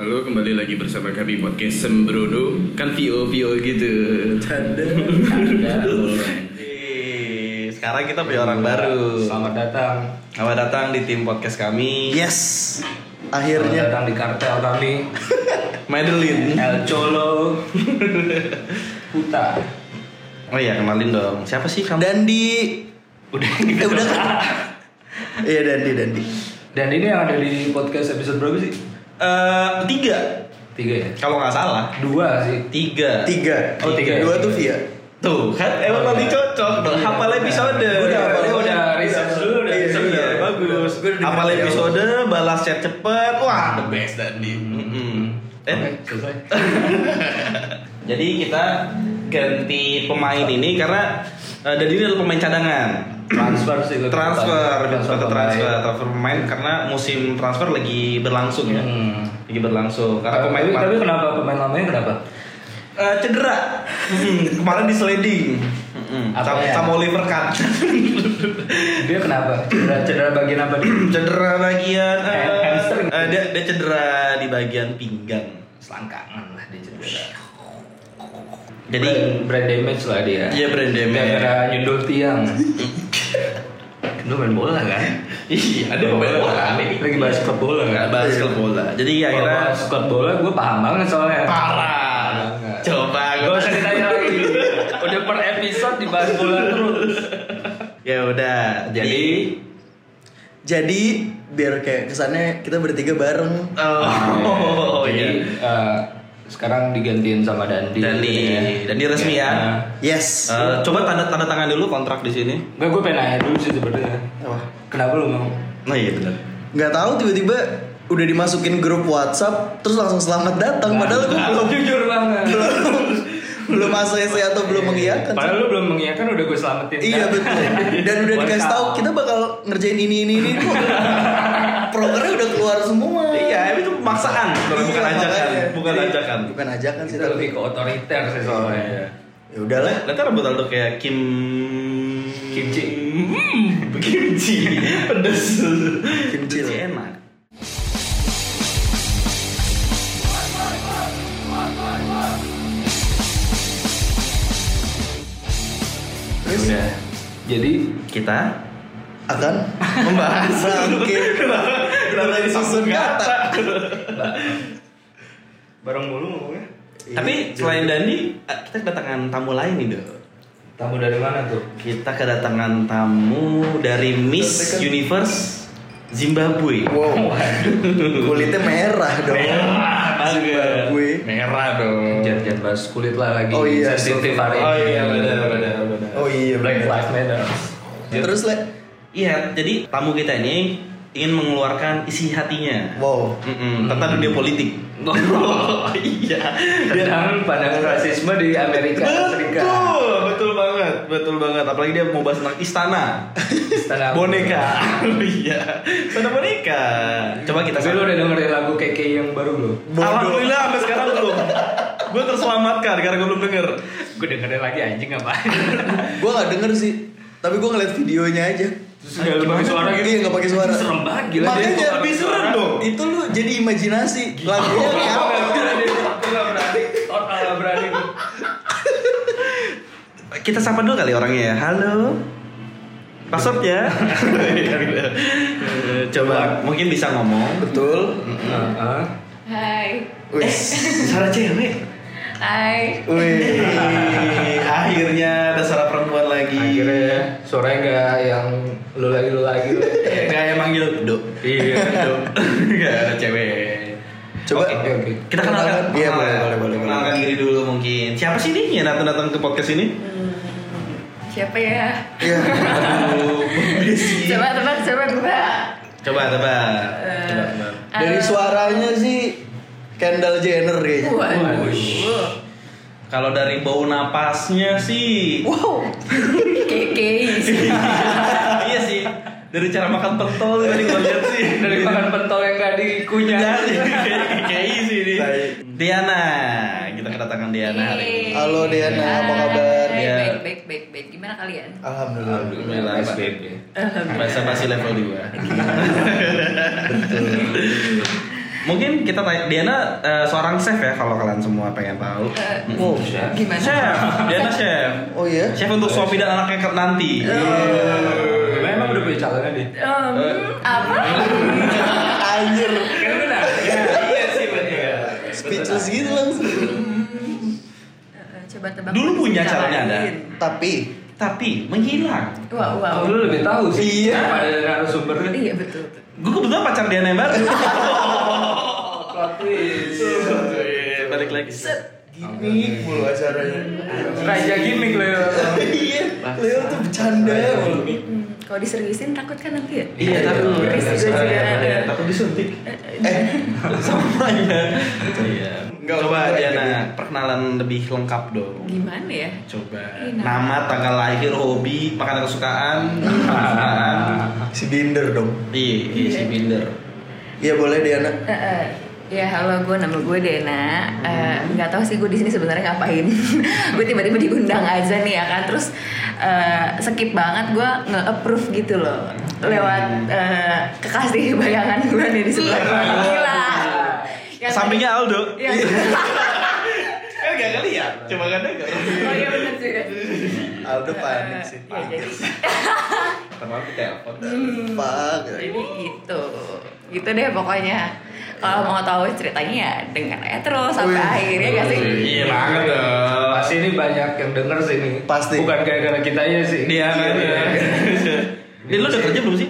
Halo, kembali lagi bersama kami podcast Sembrono Kan VO VO gitu Canda. Eh, Sekarang kita punya orang baru. Selamat datang. Selamat datang di tim podcast kami. Yes. Selamat Akhirnya datang di kartel kami. Madeline. El Cholo. Puta. Oh iya, kenalin dong. Siapa sih kamu? Dandi. Udah Eh udah? Iya Dandi Dandi. Dan ini yang ada di podcast episode berapa sih? Eh, tiga. Tiga ya? Kalau nggak salah. Dua sih. Tiga. Tiga. Oh, tiga. Dua tuh via. Tuh, kan emang Oh, lebih iya. cocok dong. Hafal episode. Udah, Hafal. udah, udah research dulu, udah Iya, research iya. dulu. Bagus. Hafal episode, balas chat cepet. Wah, the best Dandi. Mm-mm. Eh, Oke, selesai. Jadi kita ganti pemain ini karena uh, Dadi ini adalah pemain cadangan. Transfer sih. lebih Transfer, tepatnya. transfer, transfer, transfer, transfer pemain karena musim transfer lagi berlangsung ya. Hmm. Lagi berlangsung. Karena pemain tapi, kenapa pemain lamanya kenapa? uh, cedera. Hmm, kemarin di sliding. Hmm, sama, ya? sama Oliver Kahn. Dia kenapa? Cedera, cedera bagian apa dia? cedera bagian uh, uh, dia, dia cedera di bagian pinggang. Selangkangan lah dia cedera. Jadi brand, brand damage lah dia. Iya, brand damage. Gara-gara nyundul tiang. Lu main bola kan? iya, ada pemain bola. Lagi bahas klub bola kan? bahas klub bola. Jadi Kalau akhirnya bahas klub bola gue paham banget soalnya. parah. Coba Gak usah ditanya lagi. Udah per episode dibahas bola terus. Ya udah. Jadi Jadi biar kayak kesannya kita bertiga bareng. oh, jadi iya. eh, sekarang digantiin sama Dandi. Dandi. Dandi resmi ya. Nah, Yes. Eh, coba tanda tanda tangan dulu kontrak di sini. Enggak gue pengen nanya dulu sih sebenarnya. Apa? Kenapa lu mau? Nah iya benar. Nggak tahu tiba-tiba udah dimasukin grup WhatsApp terus langsung selamat datang padahal gue belum jujur banget. belum belum ACC atau belum mengiyakan. Padahal lu belum mengiyakan udah gue selamatin. Iya betul. Dan udah dikasih tahu kita bakal ngerjain ini ini ini. Programnya udah keluar semua. Iya, itu pemaksaan, bukan Iya, ajakan, bukan Jadi, ajakan. Bukan ajakan sih lebih ke otoriter sih soalnya. Ya udahlah. Nanti rambut Aldo kayak Kim Kimchi. Hmm, kimchi. Pedes. Kimchi enak. Terus Udah. Jadi Kita akan membahas bangkit. Kenapa Susun kata. bareng mulu ngomongnya. Tapi selain Dandi, kita kedatangan tamu lain nih, Do. Tamu dari mana tuh? Kita kedatangan tamu dari Miss Universe Zimbabwe. Wow. Kulitnya merah dong. Merah Zimbabwe. Merah dong. Jangan jangan bahas kulit lah lagi. Oh iya, sensitif hari Oh ini. iya benar benar benar. Oh iya. Black. Lives Matter. Terus le. Iya, jadi tamu kita ini ingin mengeluarkan isi hatinya Wow. Mm-mm, tentang dunia politik. Oh, iya. Tentang pandangan rasisme di Amerika Serikat. Betul, betul banget, betul banget. Apalagi dia mau bahas tentang istana, Istana boneka. iya, istana boneka. Coba kita. Tapi lu udah dengerin lagu KK yang baru belum? Alhamdulillah sampai sekarang belum. Gue terselamatkan karena gue belum denger. Gue dengerin lagi anjing apa? Gue nggak denger sih. Tapi gue ngeliat videonya aja. Terus gak lu pakai suara gitu? Iya nggak pakai suara. Serem banget gila Makanya dia lebih serem dong. Itu lu jadi imajinasi. Lagunya kayak apa? Gak berani, total gak berani. Kita sapa dulu kali orangnya ya. Halo. Passwordnya. Coba mungkin bisa ngomong. Betul. Heeh. Hai. Wis. Suara cewek. Hai. Wih. Akhirnya ada suara perempuan lagi. Akhirnya suaranya gak yang lu lagi lu lagi. Kayak yang manggil do. Iya. Do. Gak ada cewek. Coba. Oke, oke, oke. Kita kenalkan. Iya, boleh, boleh, boleh, Kenalkan diri dulu mungkin. Siapa sih ini yang datang datang ke podcast ini? Siapa ya? Iya. Aduh, Besi. Coba tebak, coba tebak. Coba tebak. Eh, Coba tebak. Dari eh, suaranya sih Kendall Jenner kayaknya. Waduh. Kalau dari bau napasnya sih. Wow. Keke. Iya. Dari cara makan pentol tadi gue lihat sih. Dari makan pentol yang gak dikunyah. Kayak sih ini. Tai. Diana, kita kedatangan Diana hari ini. Halo, Diana, apa kabar? Hai, Dia- Baik, baik, baik, baik. Gimana kalian? Alhamdulillah. Alhamdulillah. SBB. Bahasa basi level 2. Mungkin kita tanya Diana eh, seorang chef ya kalau kalian semua pengen tahu. Eh, Wow. Gimana? Chef, Diana chef. Oh iya? Chef untuk suami dan anaknya nanti. Gimana emang udah punya calonnya dia? Em, apa? Anjir. Lu nanya. Iya sih benar. Speechless gitu langsung. Eh, Coba tebak. Dulu punya calonnya ada. Tapi Tapi menghilang. Wow, wow. Oh, lu lebih tahu sih. Iya. Pada narasumbernya. Iya betul. Gue kebetulan pacar Diana yang baru. Plot twist. Balik lagi. gimmick mulu acaranya. Raja gimmick lo ya. Iya. Leo tuh bercanda mulu. Hmm, Kalau diseriusin takut kan nanti ya? Iya, takut. Juga ada. Takut disuntik. Eh, Semuanya. Iya. Enggak, Coba enggak, Diana enggak. Perkenalan lebih lengkap dong. Gimana ya? Coba. Iya. Nama, tanggal lahir, hobi, makanan kesukaan. kesukaan. si Binder dong. Iya, iya, si Binder. Iya boleh Diana. Eh, eh, ya halo gue nama gue Dena Eh, nggak tahu sih gue di sini sebenarnya ngapain gue tiba-tiba diundang aja nih ya kan terus eh, skip banget gue nge-approve gitu loh lewat eh, kekasih bayangan gue nih di sebelah gue gila Sampingnya Aldo. Kan gak kali ya? Coba kan enggak. oh iya benar juga Aldo panik sih. ya jadi Terlalu telepon. Fuck. jadi gitu gitu deh pokoknya kalau mau tahu ceritanya ya dengar aja terus sampai Wih. akhirnya gak sih Iya banget dong. Pasti ini banyak yang denger sih ini. Pasti. Bukan gara-gara kita aja sih. Dia kan. Iya. Ini lu udah kerja belum sih?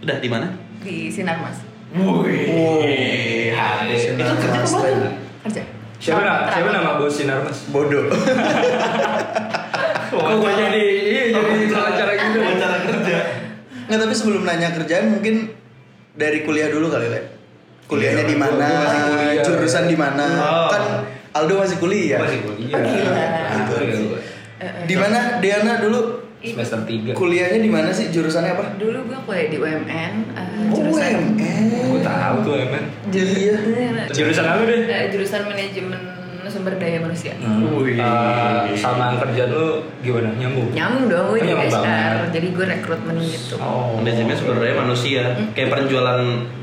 Udah di mana? di sinar mas Wih, Sinar Itu kerja Mas apa tuh? Len. kerja Siapa nama, siapa nama bos sinar mas? Bodoh. Kok gue jadi iya jadi cara gitu. Cara kerja. Nggak tapi sebelum nanya kerjaan mungkin dari kuliah dulu kali Le. Kuliahnya Iya, di mana? kuliah. Jurusan di mana? Oh. Kan Aldo masih kuliah. Masih kuliah. Oh, gila. Gitu. Di mana Diana dulu Semester 3. kuliahnya di mana sih? Jurusannya apa? dulu gue kuliah di UMN eh, Oh, jurusan UMN. Gue tahu tuh emang. Iya. Jurusan apa deh? Eh, jurusan manajemen sumber daya manusia Wih. Eh, sama kerjaan lu gimana? Nyambung? nyambung dong gue Oh, di nyambung HR jadi gue rekrutmen gitu Oh. Manajemen sumber daya manusia. Kayak penjualan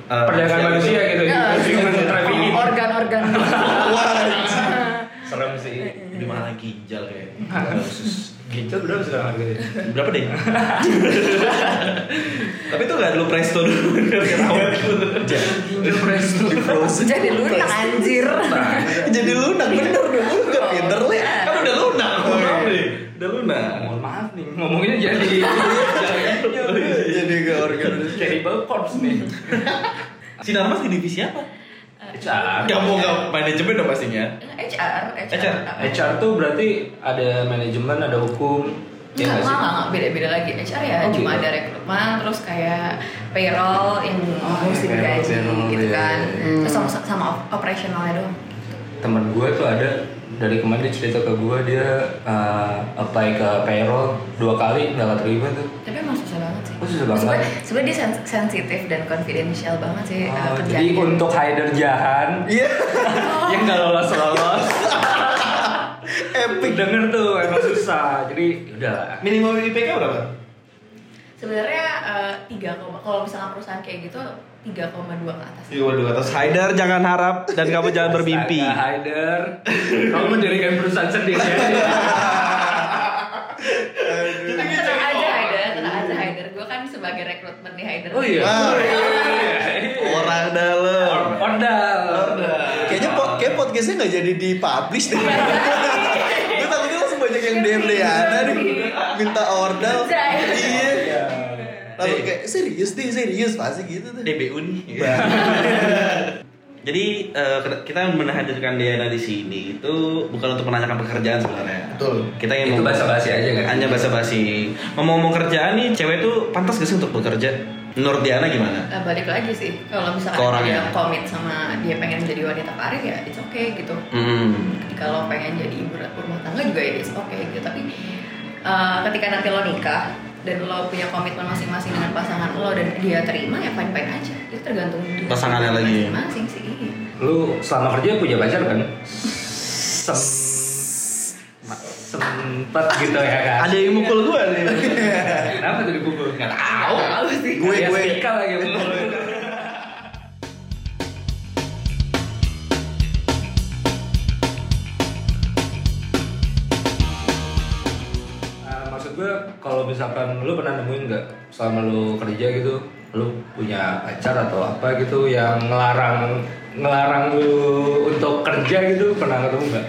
eh, Perdagangan manusia gitu. Ya, Human trafficking. organ-organ Serem sih. Di mana ginjal kayak. Khusus. Gitu berapa sekarang harganya? Berapa deh? Tapi itu gak dulu presto dulu. Ginjal presto. Di frozen. jadi lunak anjir Jadi lunak bener dong. Lu gak pinter Le. Kan udah lunak. Udah lunak. Mohon maaf nih, ngomongnya jadi Jadi ke organisasi. Cannibal Corpse nih. Sinar Mas di divisi apa? HR. Gak mau gak manajemen dong pastinya. HR HR. HR tuh berarti ada manajemen, ada hukum. Ya Enggak, enggak, enggak, beda-beda lagi HR ya Oh, cuma gitu. ada rekrutmen terus kayak payroll yang mesti iya, digaji payroll, gitu iya, kan iya. terus sama, sama op- operationalnya doang Temen gue tuh ada dari kemarin dia cerita ke gue dia uh, apply ke payroll dua kali nggak keterima tuh. tapi emang susah Oh, susah banget. Sebenarnya- sebenarnya dia sen- sensitif dan confidential banget sih uh, Oh, kerjaannya. jadi untuk hider jahan Iya. yang nggak lolos lolos Epic. denger tuh emang susah jadi udah Minimum IPK berapa? sebenarnya eh, tiga koma kalau misalnya perusahaan kayak gitu 3,2 ke atas Iya, waduh atas Haidar jangan harap dan kamu jangan bermimpi. Astaga, hider kamu mendirikan perusahaan sendiri aja tenang aja Haider tenang aja Haider gue kan sebagai rekrutmen di Haider oh iya. Oh, iya. Orang dalam. Ordal Kayaknya pod kayak podcastnya nggak jadi di publish deh. Gue takutnya langsung banyak yang DM Diana nih minta ordal. Iya. Lalu kayak serius deh serius pasti gitu tuh. DBU nih. Jadi eh, kita menghadirkan Diana di sini itu bukan untuk menanyakan pekerjaan sebenarnya. Betul. Kita ingin itu ngomong- bahasa basi aja kan hanya basa-basi. Ngomong-ngomong kerjaan nih, cewek tuh pantas gak sih untuk bekerja? Menurut Diana gimana? Nah, balik lagi sih kalau misalkan orangnya. dia komit sama dia pengen jadi wanita karir ya it's okay gitu Hmm. kalau pengen jadi ibu rumah tangga juga ya it's okay gitu tapi uh, ketika nanti lo nikah dan lo punya komitmen masing-masing dengan pasangan lo dan dia terima ya fine fine aja itu tergantung Pasangannya lagi. masing-masing sih lu selama kerja punya pacar kan? Sem sempet gitu ya kan? Ada yang mukul gue nih. Kenapa tuh dipukul? Nggak tahu. Gue gue. lagi mukul. Eh, kalau misalkan lu pernah nemuin nggak selama lu kerja gitu lu punya pacar atau apa gitu yang ngelarang ngelarang lu untuk kerja gitu pernah ketemu nggak?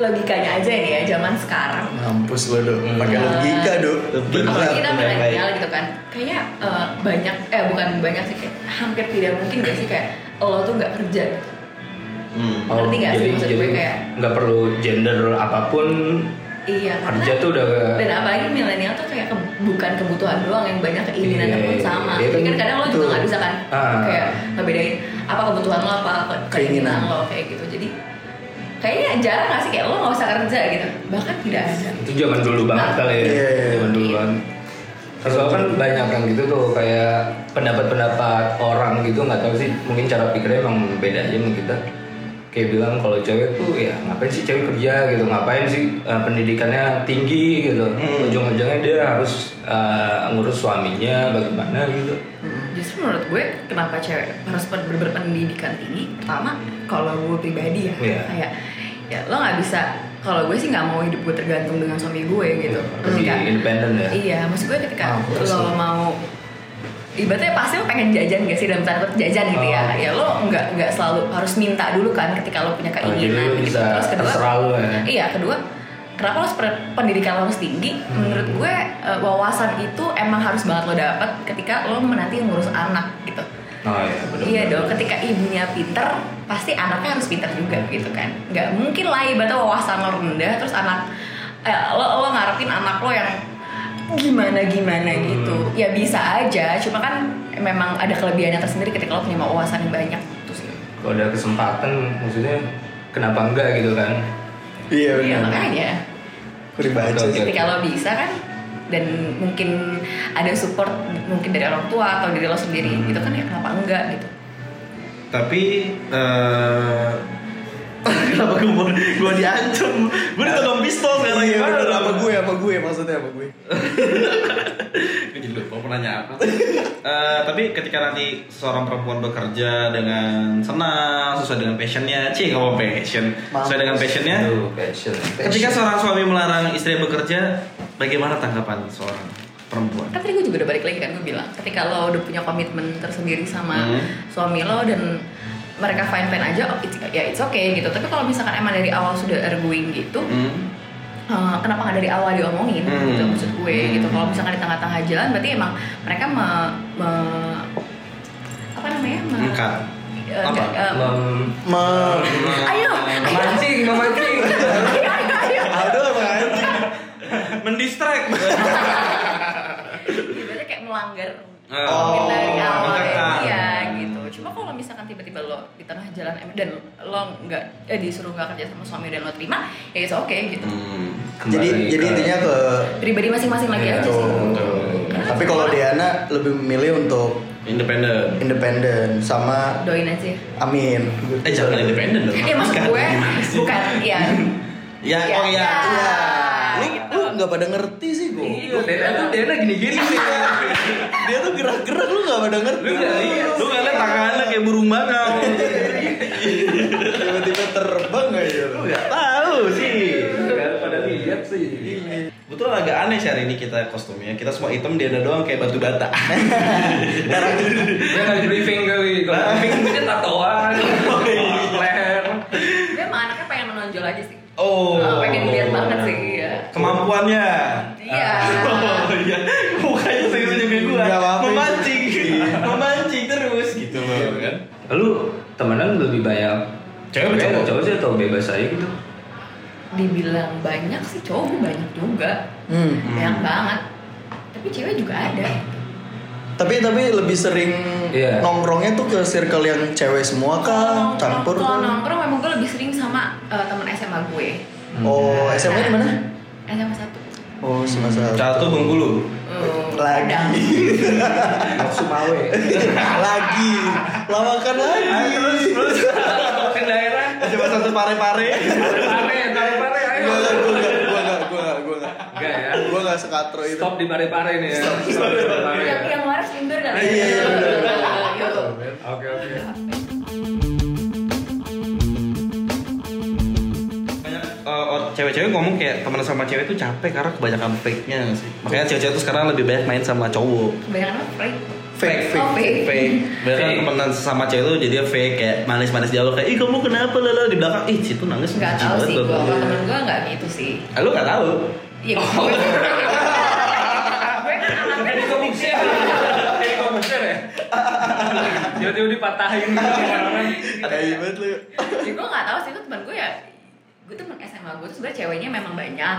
logikanya aja nih ya zaman sekarang Mampus lo dok, pakai Hmm. logika dok. apalagi kita milenial gitu kan kayaknya eh, banyak eh bukan banyak sih kayak hampir tidak mungkin gak sih kayak lo tuh nggak kerja. Hmm. Ngerti nggak sih maksud gue kayak- nggak perlu gender apa pun iya karena kerja tuh udah dan apalagi milenial tuh kayak ke- bukan kebutuhan doang yang banyak keinginannya Iya, pun iya, sama iya, kan kadang lo juga nggak bisa kan Ah. kayak ngebedain apa kebutuhan lo apa ke- keinginan. lo kayak gitu. Jadi kayaknya jarang gak sih kayak lo nggak usah kerja gitu. Bahkan tidak ada. Itu zaman dulu banget kali ya. Iya, iya, zaman dulu iya. banget Soalnya kan banyak yang gitu tuh kayak pendapat-pendapat orang gitu nggak tahu sih. Mungkin cara pikirnya emang beda aja sama kita kayak bilang kalau cewek tuh ya ngapain sih cewek kerja gitu ngapain sih uh, pendidikannya tinggi gitu Hmm. ujung-ujungnya dia harus uh, ngurus suaminya bagaimana gitu Justru menurut gue kenapa cewek harus ber- ber- berpendidikan tinggi? Pertama, kalau gue pribadi ya, Iya. kayak ya lo nggak bisa. Kalau gue sih nggak mau hidup gue tergantung dengan suami gue gitu. lebih Ketika- independen ya Iya, maksud gue ketika betul lo mau ibaratnya pasti lo pengen jajan gak sih? Dalam tanda kutip jajan gitu ya. Oh. ya lo nggak nggak selalu harus minta dulu kan ketika lo punya Oh, jadi keinginan gitu. bisa terus kedua terserah lu ya. iya kedua kenapa lo pendidikan lo harus tinggi? Hmm. menurut gue eh, wawasan itu emang harus banget lo dapat ketika lo nanti ngurus anak gitu. Oh iya iya dong ketika ibunya pinter pasti anaknya harus pinter juga gitu kan. Nggak mungkin lah ibaratnya wawasan lo rendah terus anak eh, lo lo ngarepin anak lo yang gimana gimana Hmm. gitu ya bisa aja cuma kan memang ada kelebihannya tersendiri ketika lo punya wawasan yang banyak gitu sih kalau ada kesempatan maksudnya kenapa enggak gitu kan Iya iya benar. makanya oke. ketika lo bisa kan dan mungkin ada support mungkin dari orang tua atau dari lo sendiri Hmm. gitu kan ya kenapa enggak gitu Tapi eh kenapa gue mau gue diancam? Gue ditodong pistol sekarang Iya gimana? benar apa gue apa gue maksudnya apa gue. Gue jadi lupa mau nanya apa. Eh, tapi ketika nanti seorang perempuan bekerja dengan senang, sesuai dengan passionnya, cie kalau passion, sesuai dengan passionnya. Aduh, passion Ketika seorang suami melarang istri bekerja, bagaimana tanggapan seorang perempuan? kan tadi gue juga udah balik lagi kan gue bilang ketika lo udah punya komitmen tersendiri sama Hmm. suami lo dan mereka fine fine aja oh, it's, ya it's okay gitu tapi kalau misalkan emang dari awal sudah arguing gitu Hmm. eh, kenapa nggak dari awal diomongin Hmm. gitu maksud gue Hmm. gitu kalau misalkan di tengah-tengah jalan berarti emang mereka me, me- apa namanya me, Engkau. eh, Apa? eh, ayo memancing memancing ayo ayo ayo aduh apa anjing? Mendistract. ibaratnya kayak melanggar Oh, dari awal iya tiba-tiba lo di tengah jalan dan lo nggak eh, disuruh nggak kerja sama suami dan lo terima ya itu oke gitu Hmm. Jadi jadi intinya ke pribadi masing-masing lagi Iya, aja sih Tuh. Tapi kalau Diana lebih memilih untuk Independen. independen sama doain aja Amin. Eh jangan independen dong. ya maksud gue bukan ya Ya, oh ya. Iya. Lu, gitu. Nggak pada ngerti sih gue. Iya, Dena tuh Dena gini-gini nih. Dia tuh gerak-gerak lu nggak pada ngerti. Lu nggak lihat, lu nggak lihat tangannya kayak burung bakau. Tiba-tiba terbang aja. Lu nggak tahu sih. Gak pada lihat sih. Betul agak aneh sih hari ini kita kostumnya. Kita semua hitam, dia ada doang kayak batu bata. Dia nggak briefing kali. Kalau briefing dia tatoan, leher. gue emang anaknya pengen menonjol aja sih Oh. Ah, pengen dilihat banget sih ya Kemampuannya. iya Oh iya. Mukanya serius juga apa-apa. Memancing. Iya. Memancing terus gitu loh kan. Lu temenan lebih banyak Cewek atau cowok? cowok sih atau bebas aja gitu? dibilang banyak sih cowok gue banyak juga Hmm. banyak banget tapi cewek juga ada Tapi tapi lebih sering Iya. nongkrongnya tuh ke circle yang cewek semua kah? Campur kalau nongkrong memang gue lebih sering sama eh, teman SMA gue Oh, SMA di mana? SMA satu Oh, semasa Satu Bengkulu. Eh, Lagi. Sumawe. lagi. Lawakan lagi. Terus Ke daerah. coba satu pare-pare. Pare, pare, pare, ayo. Gua enggak, gua enggak, gua enggak, gua enggak, gua enggak. Enggak ya. Gua enggak sekatro itu. Stop di pare-pare nih ya. Stop Iya, iya, Gitu. Oke, oke. Banyak eh, oh, cewek-cewek ngomong kayak teman sama cewek tuh capek karena kebanyakan fake-nya sih. Makanya cewek-cewek tuh sekarang lebih banyak main sama cowok. Kebanyakan apa? Fake. Fake, fake. Oh, fake. Fake. Banyak kan Fake. temenan sama cewek tuh jadi fake kayak manis-manis di awal kayak ih kamu kenapa lala di belakang ih situ nangis Nggak banget sih loh." gue. Kalau temen gue nggak gitu sih. Ah, lu nggak tahu. Iya. Oh. kan Jadi komikser. Jadi komikser ya. Tiba-tiba dipatahin gitu sama orang. Tai banget lu. ya gue nggak tahu sih itu teman gue ya gue temen SMA gue tuh sebenarnya ceweknya memang banyak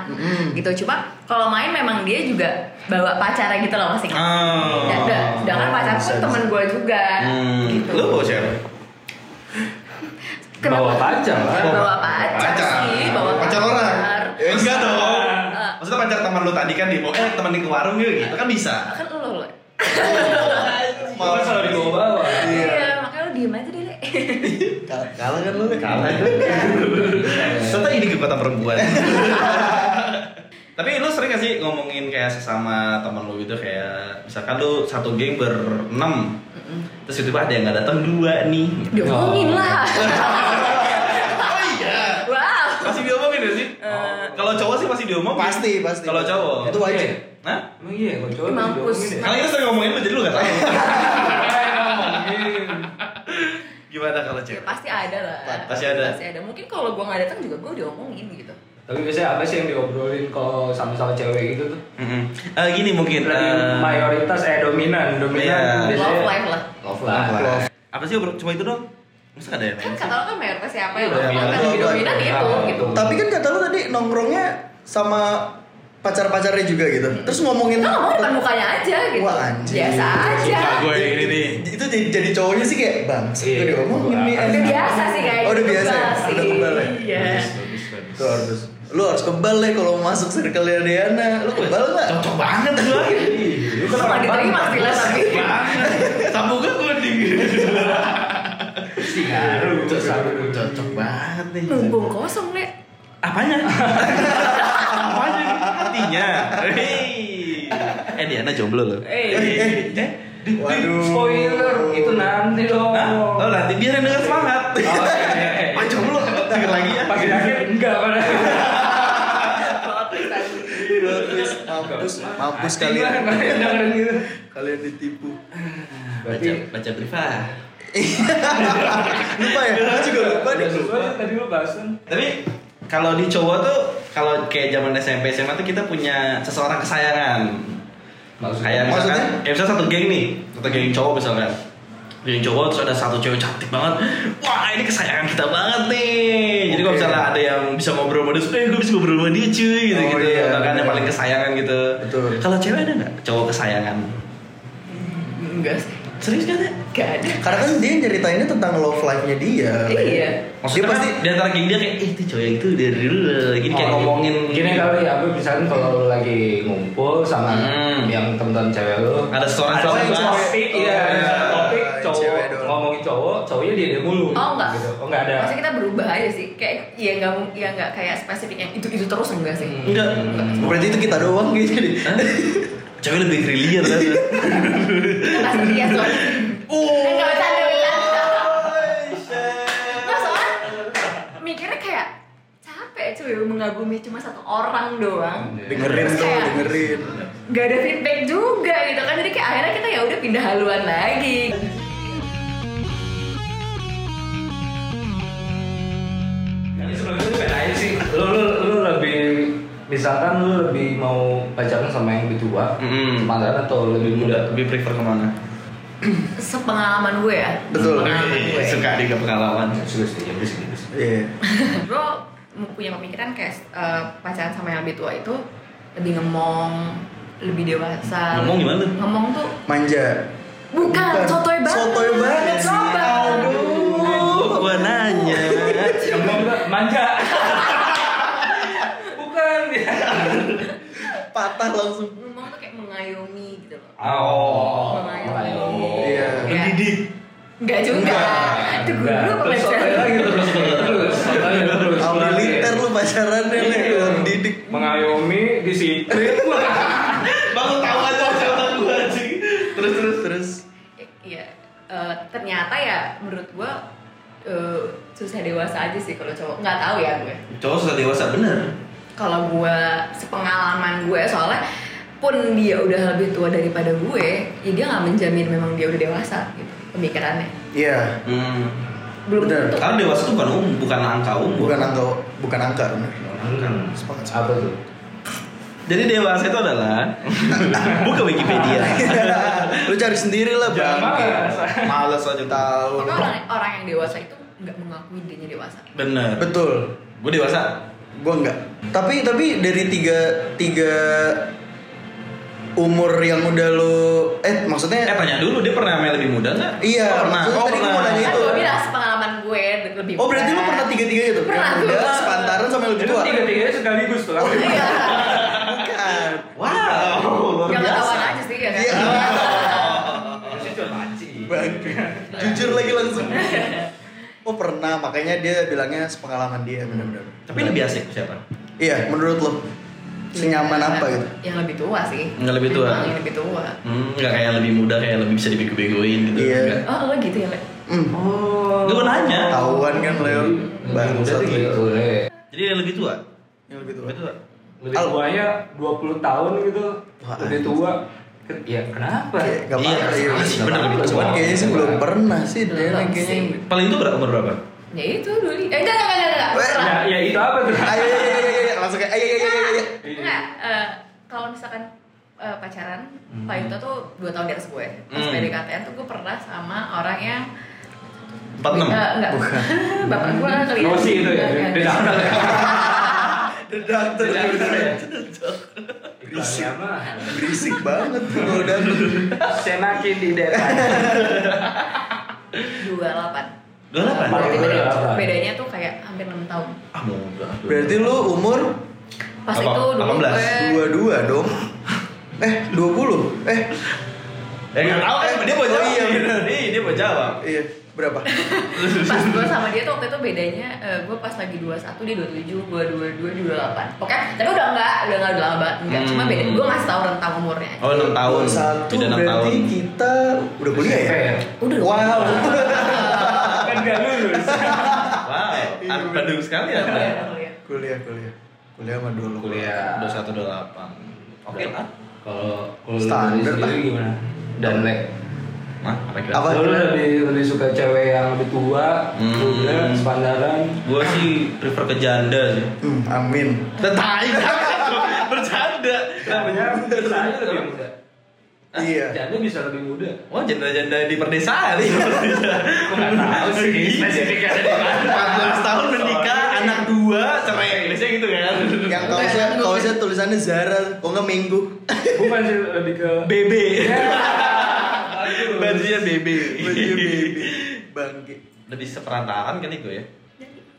gitu cuma kalau main memang dia juga bawa pacarnya gitu loh masih Oh. dan dan sedangkan pacar bisa, pun temen gue juga Hmm. gitu Lu bawa cewek? Bawa pacar lah. bawa pacar, Pacar. sih bawa Pacar orang? Ya, Enggak dong. Eh. Maksudnya pacar teman lu tadi kan di eh temenin ke warung gitu kan bisa. kan lo lo Mau kalau dibawa-bawa. iya Kalah kan lu. Kalah Ternyata ini kekuatan perempuan. Tapi lu sering gak sih ngomongin kayak sesama teman lu gitu kayak misalkan lu satu geng berenam terus tiba-tiba ada yang gak datang dua nih. diomongin lah Oh iya. wow Masih diomongin gak sih? Kalau cowok sih masih diomongin. Pasti, pasti. Kalau cowok. Itu wajib. Hah? Emang iya, kalau cowok mampus. ya? Kali ini sering ngomongin lu jadi lu gak tahu. Gimana kalau ya, cewek? pasti ada lah Pasti ada. pasti ada mungkin kalau gue nggak datang juga gue diomongin gitu Tapi biasanya apa sih yang diobrolin kalau sama-sama cewek gitu tuh? Mm-mm. Eh, gini mungkin. Lebih eh, mayoritas eh dominan, dominan Iya. biasanya love life lah Love Love life. life. Apa sih bro? Cuma itu dong? Masa ada yang kan lain? kata lo kan mayoritas siapa yang Iya, love life kan lebih life. dominan itu gitu Tapi kan kata lu tadi nongkrongnya sama pacar-pacarnya juga gitu. Terus ngomongin Kita ngomong depan mukanya aja gitu Wah, anjing. biasa aja Suka gue yang ini nih. itu jadi, jadi cowoknya sih kayak bang, Iya. udah diomongin nih. Udah biasa sih kayaknya Oh, udah biasa ya? Udah sih. kebal ya? iya Tuh harus lu harus kebal ya kalau mau masuk circle Diana. Lu kebal nggak? Cocok banget gue. Lu kan orang diterima sih lah tapi Sambungnya kuning. Singaru. Cocok banget nih. mumpung kosong le Apanya? Apanya? Artinya. Hei. Eh Diana jomblo loh. eh Eh. Waduh. Spoiler, itu nanti dong. Hah? Oh nanti biar yang denger semangat. Oh, iya, iya, iya. Jomblo. Denger lagi ya. Pagi akhir enggak pada. Mampus, mampus Kalian kalian. kalian dengerin gitu. Kalian ditipu. Baca baca ah. lupa ya? Lu juga lupa nih. sesuai tadi lu bahasan. Tapi kalau di cowok tuh kalau kayak zaman SMP SMA tuh kita punya seseorang kesayangan. Maksudnya? Kayak misalkan Maksudnya? kayak misalnya satu geng nih, satu geng cowok misalkan. Geng cowok terus ada satu cewek cantik banget. Wah, ini kesayangan kita banget nih. Jadi kalau misalnya ada yang bisa ngobrol sama dia, eh gue bisa ngobrol sama dia cuy gitu gitu. Oh, iya, Bahkan yang paling kesayangan gitu. Kalau cewek ada nggak cowok kesayangan? enggak sih Serius gak ada? gak ada Karena kan dia nyeritainnya tentang love life-nya dia. iya Maksudnya Dia pasti di antara geng dia kayak, eh itu cowok itu dari dulu lah." Gini kayak Oh, ngomongin gini kali ya, lu misalkan kalau lu lagi ngumpul sama Hmm. yang teman-teman cewek lu Ada seorang cowok yang topik, bahas. iya, Oh, ada iya. topik Cewek cowok ngomongin cowok, cowoknya dia dia mulu. Oh, enggak. Gitu. Oh enggak ada. Maksudnya kita berubah aja sih kayak ya nggak mung- ya nggak kayak spesifik yang itu itu terus enggak sih Enggak. Berarti itu kita doang gitu. Cewek lebih brilliant kan? kita nggak setia soalnya Oh. Eh, nggak bercanda bercanda nggak soalnya mikirnya kayak capek cuy mengagumi cuma satu orang doang Dengerin Terus tuh, kayak dengerin. nggak ada feedback juga gitu kan jadi kayak akhirnya kita ya udah pindah haluan lagi Ini sebelumnya tuh beda aja sih. Lu lebih misalkan lu lebih mau pacaran sama yang lebih tua, mantan atau lebih muda? Lebih prefer ke mana? sepengalaman gue ya Betul. sepengalaman gue Suka dia pengalaman. Sudah sih, ya berisik. Iya. gue punya pemikiran kayak eh, pacaran sama yang lebih tua itu lebih ngemong lebih dewasa Ngomong gimana? ngomong tuh Manja. bukan, sotoy banget Sotoy banget. coba Aduh, gua nanya. Ngomong enggak manja. Bukan ya. Patah langsung. ngomong tuh kayak mengayomi gitu loh Oh. mengayomi Iya. Mendidik. Enggak juga itu Terus sotoy lagi terus terus terus. Sama militer lu pacarannya nih, lu didik. Mengayomi, disiplin. Baru tahu aja cerita gua anjing. Terus terus Terus Iya, eh, ternyata ya menurut gue eh, susah dewasa aja sih kalau cowok nggak tahu ya gue Cowok sudah dewasa bener. Kalau gue sepengalaman gue soalnya pun dia udah lebih tua daripada gue ya dia nggak menjamin memang dia udah dewasa gitu pemikirannya Iya. Hmm. belum Bener. tentu Karena dewasa itu bukan umur, bukan angka umur. Bukan angka bukan angka. Hmm. Sepakat. Apa tuh? Jadi dewasa itu adalah buka Wikipedia. Lu cari sendiri lah bang. Males aja Tahu. Tapi orang orang yang dewasa itu nggak mengakui dirinya dewasa Bener. Betul. Gue dewasa. Gua enggak. Tapi tapi dari tiga tiga umur yang udah lu eh maksudnya Eh tanya dulu dia pernah sama yang lebih muda nggak? Iya, Oh, pernah. Oh, tadi pernah. mau nanya kan itu. gue bilang pengalaman gue lebih Oh berarti lu muda. pernah tiga tiga itu? Pernah, yang muda, sepantaran sama yang lebih Itu tua. tiga-tiganya sekaligus tuh. Iya. Bukan. Wow, biasa. ketahuan aja sih ya kan. Iya. Jujur lagi langsung. Oh pernah, makanya dia bilangnya sepengalaman dia benar-benar. Tapi lebih asik siapa? Iya, menurut lo senyaman Iya, apa gitu? Yang lebih tua sih. Yang lebih tua. Yang lebih tua. Hmm, nggak kayak lebih muda, kayak lebih bisa dibego-begoin gitu. Iya. Oh lo gitu ya Le? Hmm. Oh. Gue nanya. Tahuan kan Leo, bang Bangsat satu gitu. Le. Jadi yang lebih tua. yang lebih tua. Lebih tua. Lebih tuanya 20 tahun gitu. Wah, Lebih tua. Ya kenapa? Kayak gak Iya, iya. sih, bener lebih tua. Cuman kayaknya sih belum pernah sih Belum kayaknya. sih. Paling itu berapa umur berapa? Ya itu dulu. Eh enggak enggak enggak enggak. Pernah. Ya, ya itu apa tuh? Ayo, ayo, ayo, ayo, ayo, langsung kayak ayo, ayo, ayo. Enggak. eh, kalau misalkan eh, pacaran, Pak Yuto tuh 2 tahun di atas gue. Pas Hmm. PDKT tuh gue pernah sama orang yang 46. Eh, enggak. Bapak gue kali ya. Rosi itu ya. Beda enggak. Dedak tuh. Berisik. Berisik banget tuh kalau dateng. Senakin di daerah. 28. 28. Berarti Oh, beda- 28. bedanya tuh kayak hampir 6 tahun. Ah, muda. Berarti lu umur Pas Apa? itu dulu 18. gue dua-dua dong. Eh, 20. Eh, Eh, nggak tahu kan dia mau Oh, jawab. iya, bener. Nih, dia mau jawab. iya, berapa? pas gue sama dia tuh waktu itu bedanya eh, gue pas lagi 21 dia 27 gue 22 dia 28 oke tapi udah enggak udah enggak udah lama banget enggak cuma beda gue ngasih tau rentang umurnya Oh, 6 tahun. Satu Beda 6 tahun. berarti kita udah kuliah ya? udah Wow. Kan gak lulus. Wow, Iya, Anda Bandung sekali ya. Kuliah. kuliah, kuliah. Kuliah sama dulu. Kuliah. 21 28. Oke lah. Kalau Standar sendiri lah. gimana? Dan. Nah, apa? Lu lebih lebih suka cewek yang lebih tua, Hmm. muda, sepantaran. Gua sih prefer ke janda sih. Hmm, amin. Tetai bercanda. Bisa aja lebih muda. Iya. Jadi bisa lebih muda. Wah, janda-janda di perdesaan. Aku nggak tahu sih spesifiknya ada di mana. 14 tahun menikah, anak dua, cerai. Biasanya gitu kan. Yang kaosnya kaosnya tulisannya Zara, kok nggak Minggu? Bukan sih lebih ke BB. Ya. Bajunya BB. Baju baby. Bangke. Lebih seperantaran kan itu ya.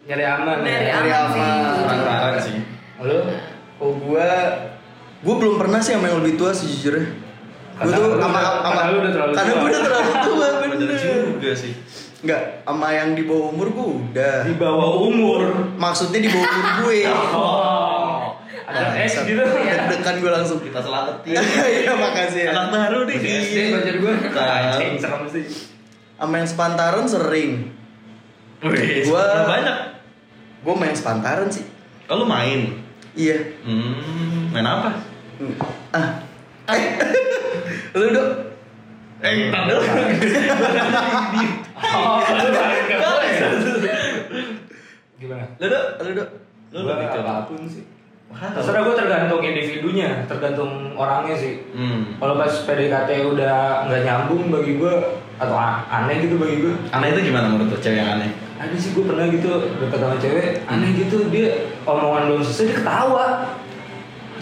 nyari aman Nyari ya. Nyari aman sih aman. Seperantaran sih. Lu Oh gua gua belum pernah sih sama yang lebih tua sejujurnya. Gua Karena tuh sama sama karena udah terlalu Karena gua udah terlalu tua Bener bener. juga sih. Enggak, sama yang di bawah umur gua udah. di bawah umur. Maksudnya di bawah umur gue. Oh. Ada S Bangsat. gitu. Deg-degan gue langsung. Kita selamatin. Iya makasih ya. Anak baru nih. SD pacar gue. Anjing serem sih. Sama yang sepantaran sering. Wih, Gua- udah banyak. Gue main sepantaran sih. Kalau main, Iya. hmm, main apa? Ah. Eh. Lu dok. Eh, dulu. Oh, gue ya? Gimana? Lu dok. Lu dok. Lu lebih ke apa pun sih. Terserah gue tergantung individunya, tergantung orangnya sih. Hmm. Kalau pas PDKT udah nggak nyambung bagi gue atau aneh gitu bagi gue. Aneh itu gimana menurut lo cewek yang aneh? Ada sih gue pernah gitu deket sama cewek aneh gitu dia omongan belum selesai dia ketawa.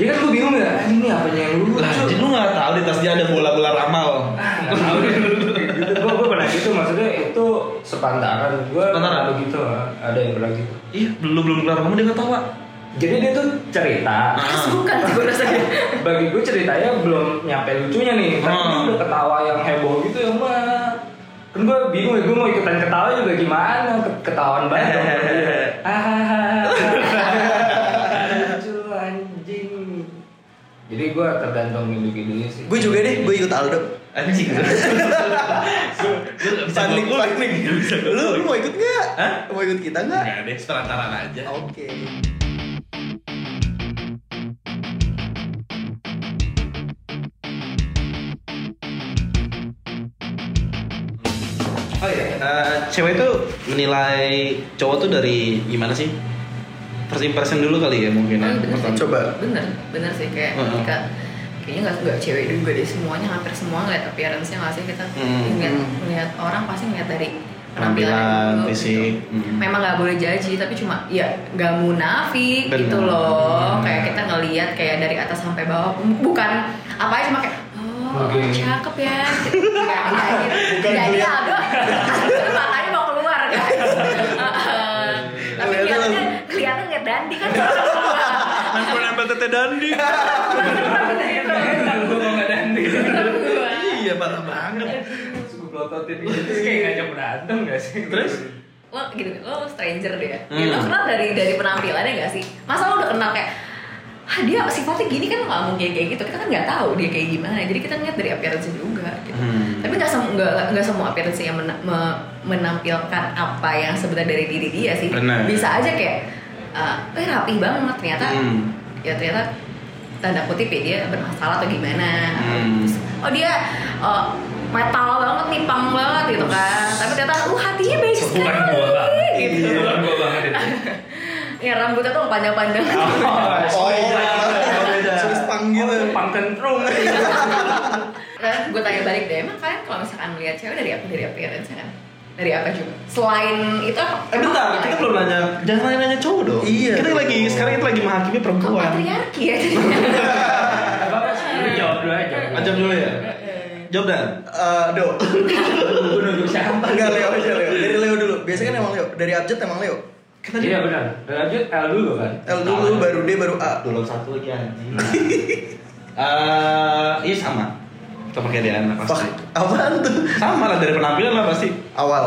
Jadi kan gue bingung ya, "Ah, ini apanya yang lucu? Lah, jadi lu nggak tahu di tas dia ada bola-bola ramal. Ah, nggak tahu deh. gitu. Gue gue pernah gitu maksudnya itu sepantaran gue Sepantaran? begitu ada yang pernah gitu. Ih, belum belum kelar kamu dia ketawa. Jadi dia tuh cerita. Ah. bukan sih gue rasanya Bagi gue ceritanya belum nyampe lucunya nih, tapi Hmm. dia udah ketawa yang heboh gitu ya mah. Kan gue bingung ya, gue mau ikutan ketawa juga gimana, Ke- ketahuan banget dong. Hahaha. Lucu anjing. Jadi gue tergantung individunya sih. Gue juga deh, gue ikut Aldo. Anjing. Panik, panik. Lu, lu mau ikut nggak? Hah? Mau ikut kita nggak? Enggak deh, seperantaran aja. Oke. Eh, cewek tuh menilai cowok tuh dari gimana sih? First impression dulu kali ya mungkin. Oh, bener. Coba. bener bener sih kayak Heeh. ketika kayaknya nggak nggak cewek juga deh semuanya hampir semua ngeliat appearance-nya nggak sih kita Hmm. ngeliat, Hmm. ngeliat orang pasti ngeliat dari Penampilan, dulu, fisik. gitu. Hmm. memang nggak boleh jaji tapi cuma ya nggak munafik Bener. gitu loh Hmm. kayak kita ngeliat kayak dari atas sampai bawah bukan apa aja cuma kayak oh Oke. cakep ya Kayak gitu. Bukan jadi ngeliat. Aldo Aldo matanya mau keluar guys Heeh. tapi Ngeliatnya kelihatannya kelihatan nggak dandi kan Aku nempel tete dandi. Iya parah banget. Terus gue pelototin gitu kayak ngajak berantem gak sih? Terus? lo gitu lo stranger deh ya Hmm. Ya, lo kenal dari dari penampilannya gak sih masa lo udah kenal kayak ah dia sifatnya gini kan nggak mungkin kayak gitu kita kan nggak tahu dia kayak gimana jadi kita ngeliat dari appearance juga gitu Hmm. tapi nggak semua nggak nggak semua appearance yang mena- me- menampilkan apa yang sebenarnya dari diri dia sih Benar. bisa aja kayak ah, eh rapih banget ternyata Hmm. Ya ternyata tanda kutip ya dia bermasalah atau gimana Hmm. Terus, oh dia uh, metal banget nih pang banget gitu kan tapi ternyata uh hatinya baik sekali Bukan gua banget. gitu Bukan gua banget itu. ya rambutnya tuh panjang-panjang Oh, Terus panggil. Oh, pang kentrung. nah, gue tanya balik deh emang kalian kalau misalkan melihat cewek dari apa dari appearance kan dari apa juga selain itu apa Eh bentar, kita belum nanya. Jangan nanya nanya cowok dong. Iya. Kita lagi sekarang kita lagi menghakimi perempuan. patriarki ya Apa sih? Jawab dulu aja. Ajam dulu ya. Jawab dan. Eh, Do. Gue siapa? Enggak Leo aja Leo. Dari Leo dulu. Biasanya kan emang Leo. Dari abjad emang Leo. Iya benar. Dan lanjut L dulu kan. L dulu, baru D, baru A. Dulu satu lagi anjing. Eh, iya sama. Kita pakai Diana pasti. apaan tuh? Sama lah dari penampilan lah pasti. Awal.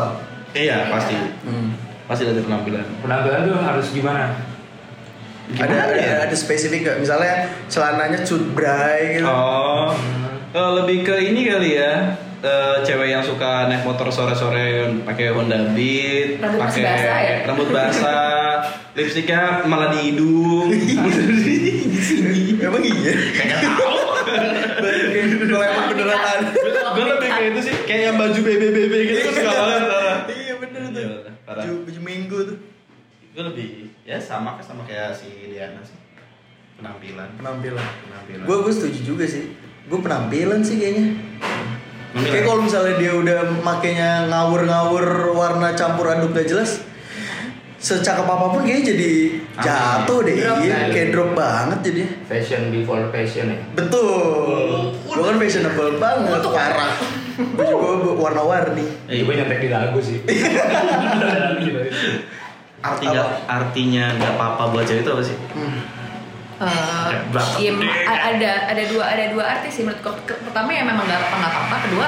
Iya pasti. Hmm. Pasti dari penampilan. Penampilan tuh harus gimana? Ada, Gimana ada, ya? ada spesifik gak? Misalnya celananya cut bray gitu. Oh, eh, lebih ke ini kali ya. Eh, cewek yang suka naik motor sore-sore pakai Honda Beat, pakai basah ya? rambut basah, lipstiknya malah di hidung. Emang iya? Kagak tahu. Beneran. Gue lebih kayak itu sih, kayak yang baju BBBB gitu suka banget. Iya bener tuh. Iya. Baju, baju minggu tuh. Gue lebih ya sama kan sama kayak si Diana sih. Penampilan. Penampilan. Penampilan. Gue gue setuju juga sih. Gue penampilan sih kayaknya. Penampilan. Kayak kalau misalnya dia udah makainya ngawur-ngawur warna campur aduk gak jelas, secakep apa pun kayaknya jadi jatuh deh. Drop Iya, kayak drop banget jadi. Fashion before fashion ya. Betul. Gue kan fashionable banget, parah. Gue juga warna-warni. Eh, Gue nyontek di lagu sih. Lagu juga. artinya artinya nggak apa-apa buat cewek itu apa sih? Eh, Berapa iya, gede? a- ada ada dua ada dua artis sih menurut gue. Ke- Pertama ya memang nggak apa nggak apa-apa. Kedua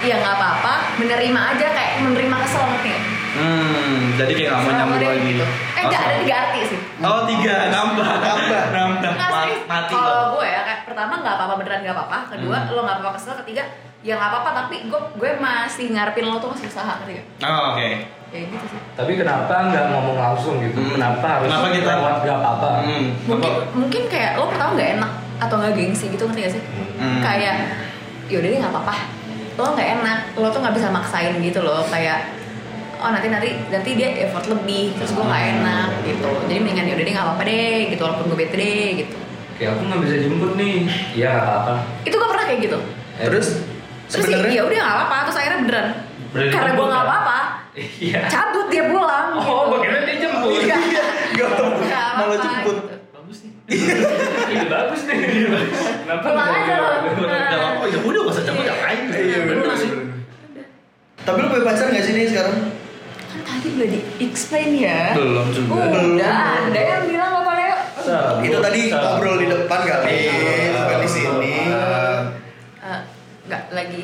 ya nggak apa-apa. Menerima aja kayak menerima kesel nih. Hmm, jadi kayak nggak mau nyambung lagi. gitu. Eh enggak ada tiga arti sih. Oh tiga, nambah, Nambah. nambah. Nggak. Mati Kalau gue ya, kayak pertama nggak apa-apa beneran nggak apa-apa. Kedua Hmm. lo nggak apa-apa kesel. Ketiga ya nggak apa-apa tapi gue gue masih ngarepin lo tuh masih usaha ngerti gak? Oh, oke. Ya gitu sih. Tapi kenapa nggak ngomong langsung gitu? Hmm. Kenapa harus Kenapa kita- lewat gak apa-apa? Hmm. Mungkin apa? mungkin kayak lo pertama nggak enak atau nggak gengsi gitu ngerti gak sih? Hmm. Kayak yaudah deh nggak apa-apa. Lo nggak enak, lo tuh nggak bisa maksain gitu loh kayak oh nanti nanti nanti dia effort lebih terus gue nggak enak gitu jadi mendingan yaudah deh nggak apa-apa deh gitu walaupun gue bete deh gitu Kayak aku nggak bisa jemput nih. Iya nggak apa-apa. itu gue pernah kayak gitu Eh, Terus terus sih ya udah nggak apa-apa terus akhirnya beneran Beneran karena gue nggak kan? apa-apa Iya. cabut dia pulang Oh, gitu. gue kira dia jemput. Iya. Gak Nggak malah apa-apa, jemput. gitu. Bagus nih. Ini bagus nih. Kenapa Pulang aja? Gak apa-apa, ya udah gak usah cabut ngapain. Iya, bener sih. Tapi lu punya pacar gak sih nih sekarang? Tadi udah di explain ya Belum juga. Belum. udah ada yang bilang apa Leo Itu tadi ngobrol di depan kali, bukan di sini. Eh, nggak lagi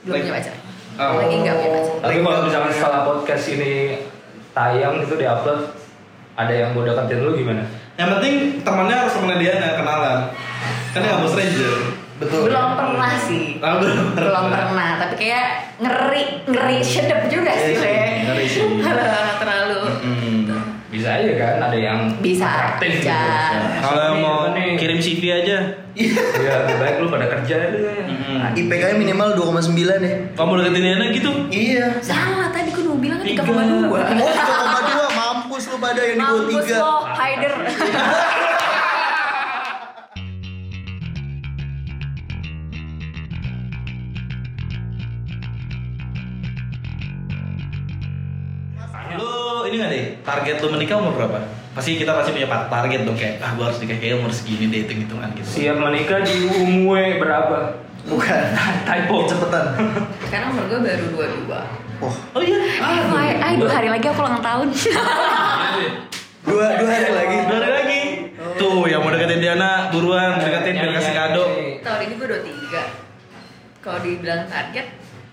belum Lagi- punya pacar Oh. lagi nggak punya pacar Tapi kalau misalkan setelah podcast ini tayang itu diupload ada yang mau deketin lu gimana? Yang penting temannya harus temennya Diana, kenalan. Kan dia nggak mau stranger. Betul. belum pernah sih Ah, belum. belum pernah tapi kayak ngeri ngeri sedep juga sih Iya sih, Le. ngeri sih. terlalu Hmm. Bisa aja kan ada yang Bisa atraktif gitu. aja. Kalau yang mau Nih, kirim CV aja. Ya lebih baik lu pada kerja deh. Mm-mm. IPK-nya minimal 2,9 ya. Kamu deketin Diana gitu? Iya. sangat lu bilangnya Tiga. 3,2 Oh 3,2 mampus lu pada yang di bawah Mampus 3 lo, Haider Gak deh, target lu menikah umur berapa? Pasti kita pasti punya target dong kayak ah gua harus nikah kayak umur segini deh hitung hitungan gitu. Siap menikah di umur berapa? Bukan Typo. Cepetan Sekarang umur gue baru 22 Oh Oh iya. Eh, Fai, ay, dua hari lagi aku ulang tahun dua, dua hari lagi Dua hari lagi. Tuh yang mau deketin Diana buruan deketin biar kasih kado. Tahun ini gue 23 Kalau dibilang target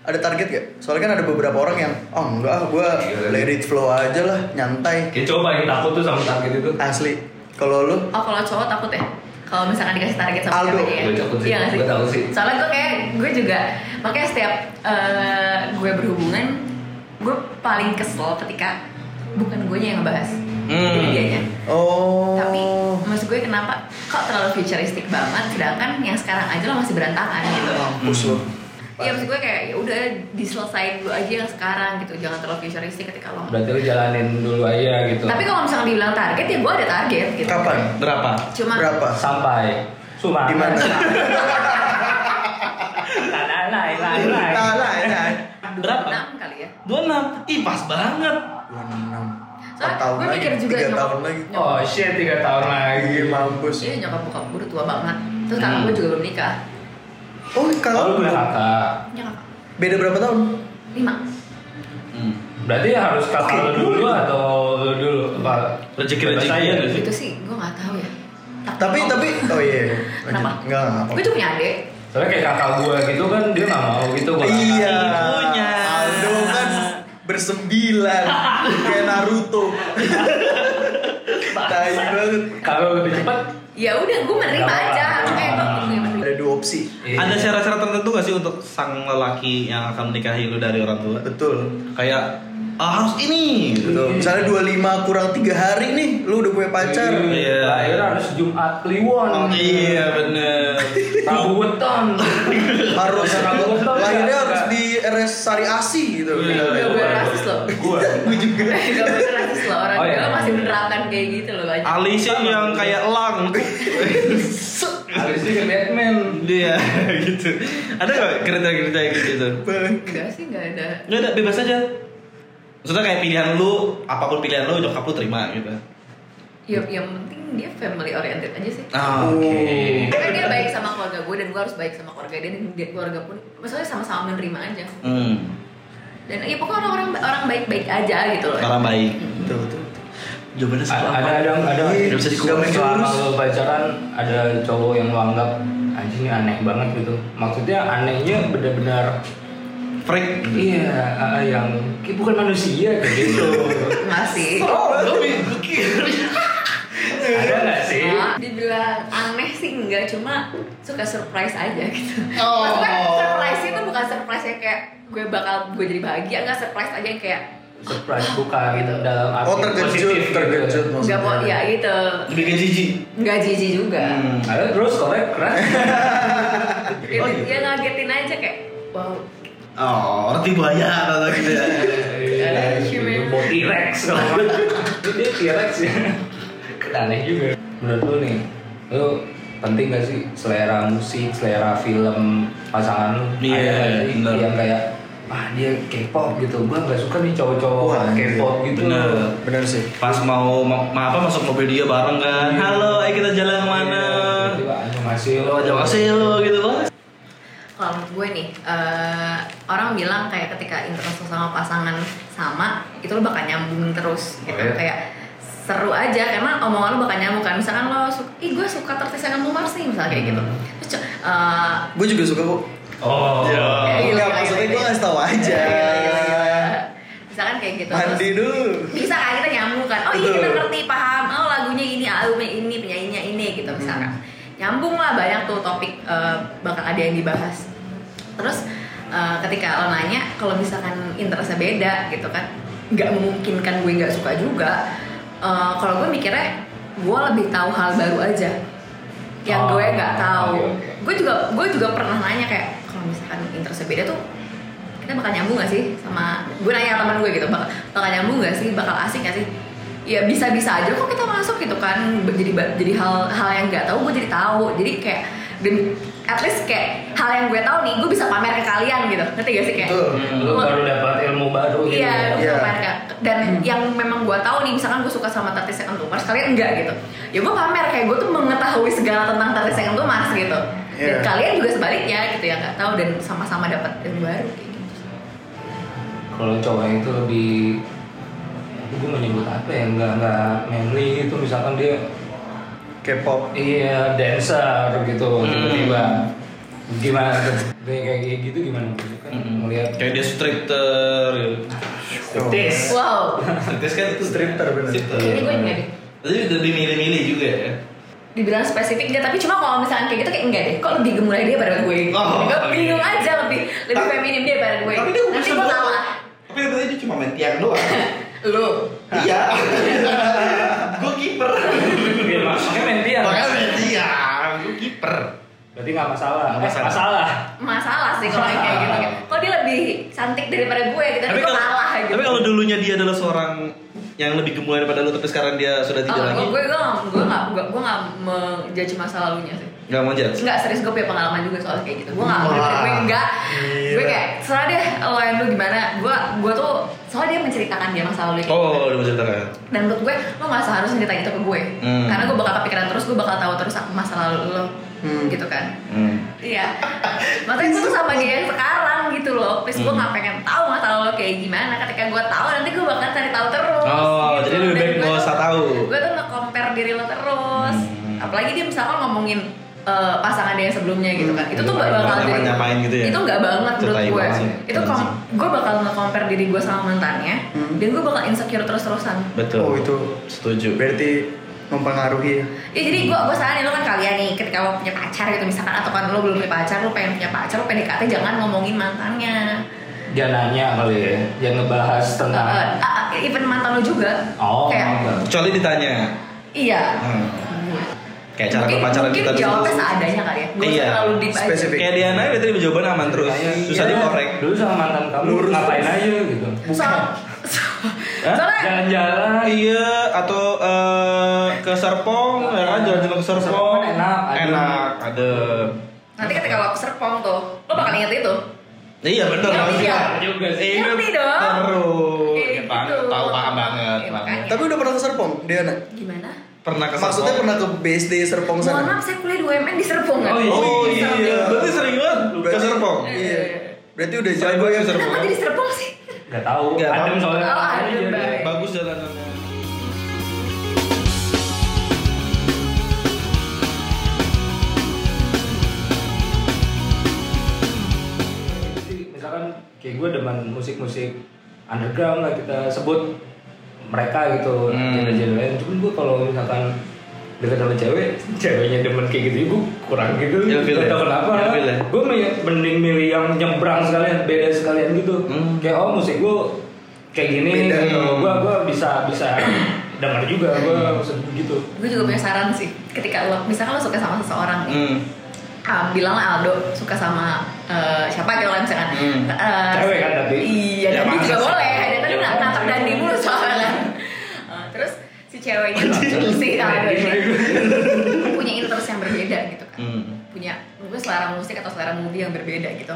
Ada target gak? Soalnya kan ada beberapa orang yang Oh enggak ah gue let it flow aja lah Nyantai Kita coba yang takut tuh sama target itu. Asli Kalau lu Oh kalau cowok takut ya? Kalau misalkan dikasih target sama Aldo. ceweknya ya? Gue takut sih, Iya nggak gue takut sih. Soalnya gue kayak, gue juga Makanya setiap eh, gue berhubungan Gue paling kesel ketika Bukan gue yang ngebahas Hmm. Dianya Oh Tapi maksud gue kenapa Kok terlalu futuristik banget Sedangkan yang sekarang aja lo masih berantakan gitu Mampus lu Iya maksud gue kayak ya udah diselesain dulu aja yang sekarang gitu Jangan terlalu futuristik ketika lo Berarti lu jalanin dulu aja gitu. Tapi kalau misalkan dibilang target ya gue ada target gitu Kapan? Berapa? Cuma Berapa? sampai Sumatera. Di mana? Nah, lain, lain, lain. Nah, ya. Berapa? 6 kali ya 26. Ih pas banget. 26 Soalnya tahun gue lagi, mikir juga nyokap- tahun lagi. nyokap- Oh shit, tiga tahun lagi. Iya mampus Iya nyokap bokap gue udah tua banget Terus kakak Hmm. gue juga belum nikah Oh Oh, kalau lu punya kakak. Punya kakak Beda berapa tahun? 5 Hmm. Berarti harus kakak lu dulu atau lu dulu? Apa? Ya, nggak sih? Itu sih gue gak tahu ya Tapi, tapi, oh iya iya. Kenapa? Enggak, Gue juga punya adik Soalnya kayak kakak gue gitu kan dia nggak mau gitu gua Iya Ibunya. Aldo kan bersembilan Kayak Naruto Tai banget Kalau lebih cepat Ya udah gue menerima aja gue gue menerima Opsi Iya. Ada syarat-syarat tertentu gak sih untuk sang lelaki yang akan menikahi lu dari orang tua? Betul Kayak ah, harus ini. gitu. Betul Misalnya 25 kurang 3 hari nih Lu udah punya pacar Iya. Lahir harus Jumat Kliwon. Oh, iya bener. Rabu Weton. Harus. Lahirnya harus di RS Sari Asi gitu Iya. Gak boleh rasis loh Gue. Gue juga boleh rasis loh Orang Oh, iya. gue masih menerapkan kayak gitu loh banyak Alisnya yang kayak elang. Harus ke Batman. Dia gitu. Ada gak kriteria-kriteria gitu? Enggak sih gak ada Nggak ada, bebas aja. Maksudnya kayak pilihan lu, apa pun pilihan lu, nyokap lu terima gitu. Ya, yang penting dia family oriented aja sih Ah, Oh. oke. Kan dia baik sama keluarga gue dan gue harus baik sama keluarga dia dan dia keluarga pun maksudnya sama-sama menerima aja Hmm, dan ya pokoknya orang orang baik-baik aja gitu loh orang baik. Betul betul Jawabannya Ada salah. ada ada ada. Iya, bisa dikuras. nggak Selama pacaran ada cowok yang lu anggap anjing aneh banget gitu. Maksudnya anehnya benar-benar Freak. iya ah, yang kayak bukan manusia kayak gitu. masih Oh, ada nggak sih? Nah, dibilang aneh sih enggak cuma suka surprise aja gitu Oh. maksudnya surprise itu bukan surprise yang kayak gue bakal gue jadi bahagia enggak surprise aja yang kayak Surprise bukan gitu dalam arti Oh terkejut, positif terkejut Gitu. enggak mau ya gitu Bikin jijik. enggak jijik juga Hmm. Ada terus korek keren. ya, Oh, gitu. ya ngagetin aja kayak wow Oh, roti buaya atau gitu ya. Eh, human. Mau T-Rex kalau nggak. Dia T-Rex ya. Aneh juga. Menurut lu nih, lu penting gak sih selera musik, selera film pasangan lu? Iya, Ada nggak sih yang kayak ah dia K-pop gitu, gua nggak suka nih cowok-cowok Wah, K-pop iya. gitu. Bener. Bener sih Pas mau, ma ma- apa masuk mobil dia bareng kan. Iya. Halo, ayo kita jalan ke mana? Anjing masih lo. Jauh kasih lo gitu bos. kalau menurut gue nih eh, orang bilang kayak ketika interest sama pasangan sama itu lo bakal nyambung terus gitu Oh, iya? kayak seru aja karena omongan lo bakal nyambung kan misalkan lo suka ih gue suka tertis kamu Mars nih misalnya kayak gitu terus eh, Gue juga suka kok Oh. Iya. Gila, Enggak, gila, maksudnya gila. gue ngasih tau aja gila, gila, gila. misalkan kayak gitu Mandi dulu bisa kan kita nyambung kan oh iya kita ngerti paham oh lagunya ini albumnya ini penyanyinya ini gitu misalkan nyambung lah banyak tuh topik eh, bakal ada yang dibahas terus eh, ketika lo nanya kalau misalkan interestnya beda gitu kan nggak memungkinkan gue nggak suka juga eh, kalau gue mikirnya gue lebih tahu hal baru aja yang Oh, gue nggak tahu oke, oke. gue juga gue juga pernah nanya kayak kalau misalkan interestnya beda tuh kita bakal nyambung gak sih sama gue nanya teman gue gitu bakal, bakal nyambung gak sih? Bakal asik gak sih? Ya bisa bisa aja kok kita masuk gitu kan jadi jadi hal hal yang nggak tahu gue jadi tahu. Jadi kayak dan at least kayak hal yang gue tahu nih gue bisa pamer ke kalian gitu. Ngerti gak sih kayak? Betul. Hmm, lu baru dapat ilmu baru gitu. Iya, gue Iya. bisa pamer ke dan yang memang gue tahu nih misalkan gue suka sama 30 Second to Mars kalian enggak gitu? Ya gue pamer kayak gue tuh mengetahui segala tentang 30 Second to Mars gitu dan Iya. kalian juga sebaliknya gitu ya nggak tahu dan sama-sama dapat ilmu baru kayak gitu Kalau cowok itu lebih gue menyebut apa ya nggak nggak manly gitu misalkan dia K-pop. iya dancer gitu Hmm. tiba-tiba gimana tuh kayak kayak gitu gimana kan melihat Kayak dia stripter gitu. tes wow Striptease kan itu Stripter bener. Stripter. ini gue Tapi lebih milih-milih juga ya. Dibilang spesifik enggak tapi cuma kalau misalkan kayak gitu kayak enggak deh kok lebih gemulai dia pada gue Oh, gue bingung aja lebih lebih feminim dia pada gue Tapi dia gue buat- kalah Tapi katanya dia cuma main tiang doang. lu Iya. Gue kiper. Iya, makanya main tiang. Makanya main tiang. Gue kiper. berarti nggak masalah Nggak Eh, masalah. masalah sih kalau yang kayak gitu kok dia lebih cantik daripada gue gitu tapi kalau- kalah gitu Tapi kalau dulunya dia adalah seorang yang lebih gemuai daripada lu tapi sekarang dia sudah tidak Oh, lagi. gue gue nggak gue nggak gue gue nggak menjudge masa lalunya sih Gak mau judge. Enggak serius gue punya pengalaman juga soal kayak gitu gue nggak Wah, gue enggak gila. gue kayak serah deh lo yang lu gimana gue gue tuh soalnya dia menceritakan dia masa lalu kayak gitu. Oh, udah menceritakan. dan menurut gue lo nggak seharusnya ceritain itu ke gue Hmm. karena gue bakal kepikiran terus gue bakal tahu terus masa lalu lo Hmm. gitu kan Hmm. Iya. Makanya gue tuh sama dia yang sekarang gitu loh. Please gue Hmm. nggak pengen tahu masa lalu kayak gimana. Ketika gue tahu nanti gue bakal cari tahu terus. Oh, jadi lebih baik gue usah tahu. Gue tuh nge-compare diri lo terus. Hmm. Apalagi dia misalkan ngomongin eh, pasangan dia yang sebelumnya gitu kan. Itu Itu tuh bakal banget jadi nyamain gitu ya? Itu nggak banget menurut gue. Itu kom- gue bakal nge-compare diri gue sama mantannya. Hmm. Dan gue bakal insecure terus-terusan. Betul. Oh, itu setuju. berarti mempengaruhi ya. Ya jadi gue gue saranin lo kan kalian nih ketika lo punya pacar gitu misalkan atau kan lo belum punya pacar lo pengen punya pacar lo PDKT jangan ngomongin mantannya dia nanya kali ya dia ngebahas tentang Uh, uh, even mantan lo juga oh kayak enggak. Kecuali ditanya. iya Hmm. Kayak cara mungkin, berpacaran mungkin kita dulu. jawabnya seadanya kali ya gue Iya. terlalu deep Spesifik. Kayak Diana berarti jawaban aman terus. Susah Iya, dikorek. dulu sama mantan kamu Lurus ngapain aja gitu soal Hah? Jalan-jalan Iya, atau eh, ke Serpong, ya kan jalan-jalan ke Serpong. Serpong enak, enak, ada. nanti ketika lo ke Serpong tuh lo bakal inget itu Iya bener Ngerti maksudnya. nggak? juga sih. Ingat Ngerti dong. Terus. Ya, paham, gitu. tahu paham banget. Iya, paham. makanya. Tapi udah pernah ke Serpong, Diana? gimana Pernah ke Maksudnya Serpong? pernah ke BSD Serpong mohon sana? maaf saya kuliah di UMN di Serpong kan Oh iya. Oh iya. Berarti sering banget ke Serpong. Iya. Berarti udah jago banget ya ke Serpong. kenapa jadi Serpong sih nggak tahu Nggak tahu. adem soalnya Oh, adem, Iya, baik. Bagus jalanannya. misalkan kayak gue demen musik-musik underground lah kita sebut mereka gitu Hmm. genre-genre lain cuman gue kalau misalkan deket sama cewek ceweknya demen kayak gitu gue kurang gitu Ilfil Gak ya? tau kenapa Ilfil ya? gue mending milih yang nyebrang sekalian beda sekalian gitu Hmm. kayak oh musik gue kayak gini Beda. gitu gue gue bisa bisa denger juga gue maksud gitu gue juga punya saran sih ketika lo misalkan lo suka sama seseorang nih Hmm. Ah, bilanglah Aldo suka sama eh, siapa gitu lah misalkan Hmm. Eh, Cewek kan tapi? iya Ya, masa juga boleh ceweknya si Aldo ini. punya interest yang berbeda gitu kan. Hmm. punya gue selera musik atau selera movie yang berbeda gitu.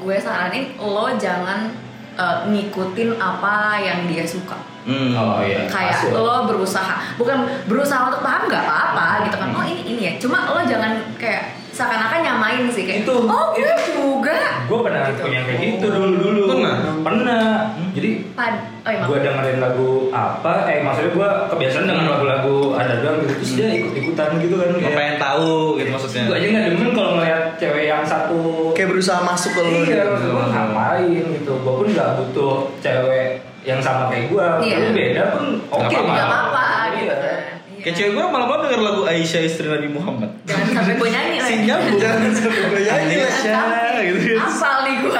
Gue saranin lo jangan eh, ngikutin apa yang dia suka. Hmm. oh iya. Kayak lo berusaha. Bukan berusaha untuk paham nggak apa-apa gitu kan. Oh ini ini ya. Cuma lo jangan kayak seakan-akan nyamain sih kayak Itu. oh gue juga gue pernah Gitu. punya kayak gitu dulu dulu Pernah? pernah jadi Pad oh iya gue dengerin lagu apa eh maksudnya gue kebiasaan dengan lagu-lagu underground gitu terus dia ikut-ikutan gitu kan Gue pengen tahu gitu maksudnya. gue aja nggak demen kalau ngeliat cewek yang satu Kayak berusaha masuk ke lo. iya gitu. gue ngapain gitu gue pun nggak butuh cewek yang sama kayak gue Iya. Tapi beda pun oke Nggak apa-apa. nggak apa-apa Iya. gitu. Kayak cewek gue malam-malam denger lagu Aisyah istri Nabi Muhammad. jangan sampai gue Si nyambung. Jangan sampai gue nyanyi lah. Aisyah gitu. asal nih gue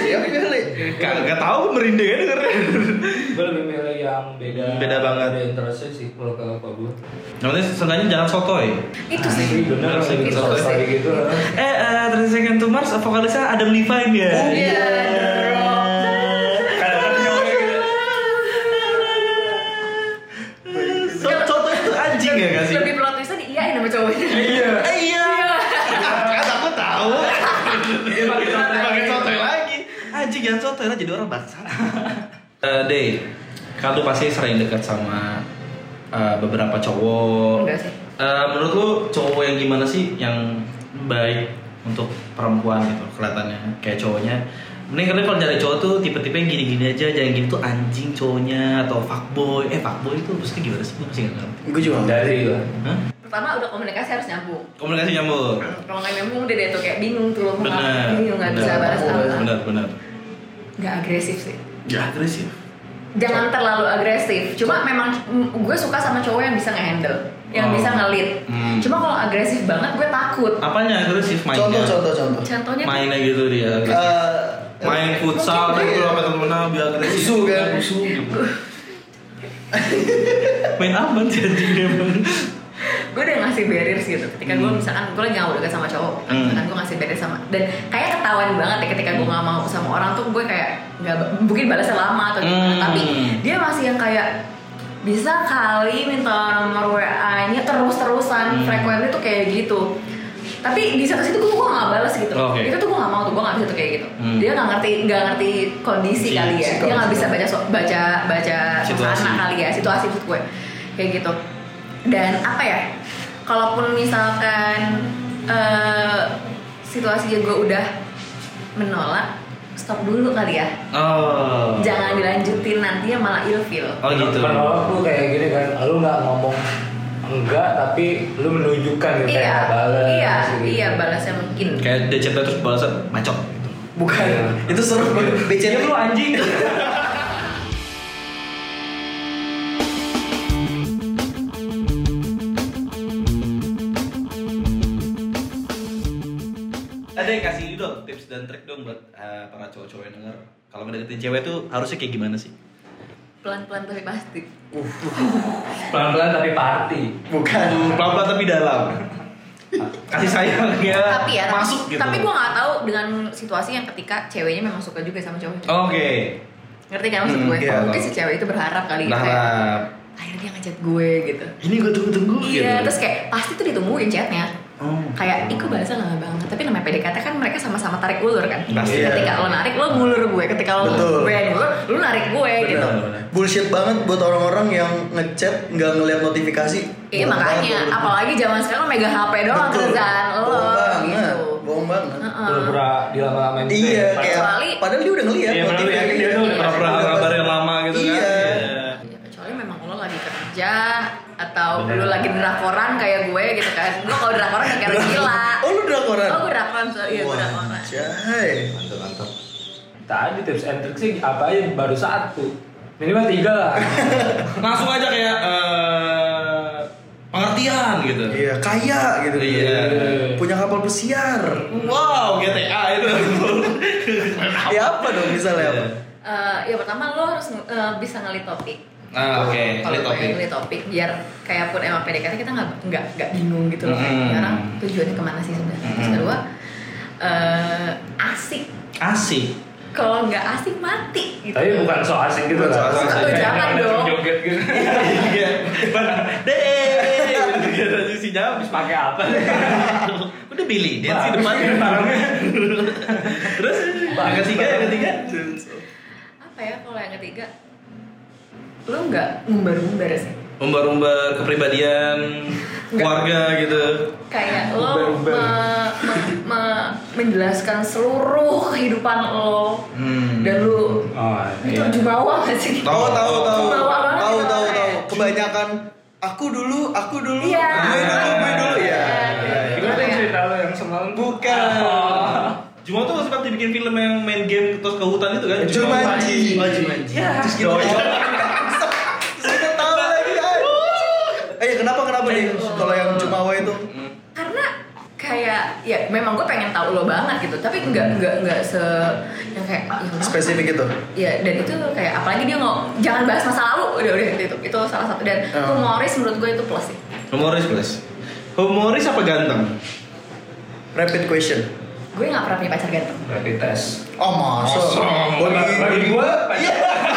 Siap kali. Gak, gak tau merinding ya dengernya. gue lebih milih yang beda Beda banget. beda interestnya sih kalau ke Pablo Namanya seenggaknya jangan sotoy. Itu sih. Asli bener Asli lagi gitu. gitu gitu Eh, uh, Three Second to Mars vokalisnya Adam Levine ya. Oh, Iya, contoh itu anjing ya gak sih? Lebih plot twistnya diiyain sama cowoknya. Iya. Eh, iya. Kan aku tahu. Dia pakai contoh Pakai lagi. contoh lagi. Jangan contoh lah jadi orang bangsat. Eh, Dey, kan lu pasti sering dekat sama eh, beberapa cowok. Enggak sih. Eh, menurut lu cowok yang gimana sih yang baik untuk perempuan gitu kelihatannya kayak cowoknya Mending kalian kalau cari cowok tuh tipe-tipe yang gini-gini aja, jangan gini tuh anjing cowoknya atau fuckboy. Eh fuckboy itu maksudnya gimana sih? Gue masih gak ngerti. Gue juga dari lah Hah? Pertama udah komunikasi harus nyambung. Komunikasi nyambung. Kalau nggak nyambung udah deh tuh kayak bingung tuh lo mau Benar. ngapain, bingung nggak bisa balas apa. Benar, benar. Nggak agresif sih. Ya agresif. Jangan terlalu agresif. Cuma memang gue suka sama cowok yang bisa nge-handle, yang Oh. bisa nge-lead. Hmm. Cuma kalau agresif banget gue takut. Apanya agresif mainnya? Contoh, contoh, contoh. Contohnya tuh- Mainnya gitu dia agresif. Eh, main futsal tapi kalau sama temen-temen biar agresif Rusuh kan? gitu. main aman sih gue udah ngasih barriers gitu ketika gue misalkan gue lagi gak mau deket sama cowok Hmm. misalkan gue ngasih barriers sama dan kayak ketahuan banget ya ketika gue gak mau sama orang tuh gue kayak nggak mungkin balasnya lama atau gimana Hmm. tapi dia masih yang kayak bisa kali minta nomor WA nya terus-terusan Hmm. frekuensi tuh kayak gitu tapi di satu situ gue gue gak balas gitu Oke. itu tuh gue gak mau tuh gue gak bisa tuh kayak gitu Hmm. dia gak ngerti nggak ngerti kondisi Si- kali ya dia gak bisa baca so- baca baca Situasi. kali ya situasi maksud gue kayak gitu dan apa ya kalaupun misalkan eh situasinya gue udah menolak stop dulu kali ya oh jangan dilanjutin nantinya malah ilfil oh gitu menolak lu kayak gini kan lu nggak ngomong enggak tapi lu menunjukkan gitu iya kayak balas iya gitu. iya balasnya mungkin kayak dia chat terus balasnya bacot gitu Bukan. Itu seru banget. BCT. lu anjing dong tips dan trik dong buat eh, para cowok-cowok yang denger. Kalau ngedeketin cewek tuh harusnya kayak gimana sih? Pelan-pelan tapi pasti. Pelan-pelan tapi party. Bukan. pelan-pelan tapi dalam. Kasih sayangnya tapi ya tapi- masuk gitu. tapi gue nggak tahu dengan situasi yang ketika ceweknya memang suka juga sama cowoknya oke. Ngerti kan maksud Hmm, gue? iya. mungkin si cewek itu berharap kali ya, kayak berharap. Akhirnya ngechat gue gitu. Ini gue tunggu-tunggu iya gitu. terus kayak pasti tuh ditungguin chatnya Oh. kayak ih kok balasnya lama banget tapi namanya PDKT kan mereka sama-sama tarik ulur kan Pasti. ketika lo narik lo ngulur gue ketika lo Betul. gue yang ngulur lo narik gue gitu Benar, benar. Bullshit banget buat orang-orang yang ngechat nggak ngeliat notifikasi. iya makanya banget. apalagi zaman sekarang megang HP doang Betul. kerjaan lo Bohong banget. gitu Bohong banget. Pura-pura dilama-lamain gitu Iya, ya. kayak Kecuali- padahal dia udah ngeliat Iya, padahal dia gitu. udah pura-pura ngabarin yang lama gitu Iya. kan Ya, kecuali memang lo lagi kerja atau Bener. lo lagi drakoran kayak gue gitu kan gue kalau drakoran kira gila Oh lu drakoran? oh gue drakoran so iya gue drakoran Jai. mantap mantap tadi tips and trick sih apa aja baru satu minimal tiga lah langsung aja kayak eh, pengertian gitu Iya, kaya gitu. Iya. Punya kapal pesiar. wow GTA itu Ya apa dong misalnya apa? Eh, ya pertama lo harus eh, bisa ngelit topik ah oke. kalau kali gue topik. ngelit topik biar kayak pun emang PDKT kita nggak nggak nggak bingung gitu loh. Hmm. ini orang tujuannya ke mana sih sebenarnya. Terus Hmm. kedua eh, asik. Asik? Kalau nggak asik mati gitu. Tapi bukan so asik gitu Bukan so lah. asik. Oh, jangan dong. joget gitu. Iya. Deh gitu si jawab habis pakai apa? Udah Billy dia sih depan. Terus? Yang ketiga yang ketiga? Apa ya kalau yang ketiga lo nggak ngumbar-ngumbar sih umbar-umbar kepribadian keluarga gitu kayak lo me- me- me- menjelaskan seluruh kehidupan lo Hmm. dan lu oh itu iya jumawa gak sih Tahu tahu tahu. Tahu gitu, tahu tahu. Kebanyakan aku dulu, aku dulu, Iya. gue dulu, gue dulu ya. gimana tuh cerita lo yang semalam Bukan. Cuma tuh sempat dibikin film yang main game terus ke hutan itu kan? Jumanji. Jumanji. Ya, terus kita tahu. Terus kita tahu lagi. anjing. Eh kenapa kenapa nih kalau yang Jumawa itu? karena kayak ya memang gue pengen tahu lo banget gitu tapi nggak nggak nggak se yang kayak ya. Spesifik itu. ya dan itu kayak apalagi dia ngomong jangan bahas masa lalu udah udah itu itu salah satu dan Oh. humoris menurut gue itu plus sih Humoris plus. Humoris apa ganteng? Rapid question. gue nggak pernah punya pacar ganteng rapid test Oh masa? Bagi, Bagi gua, Iya.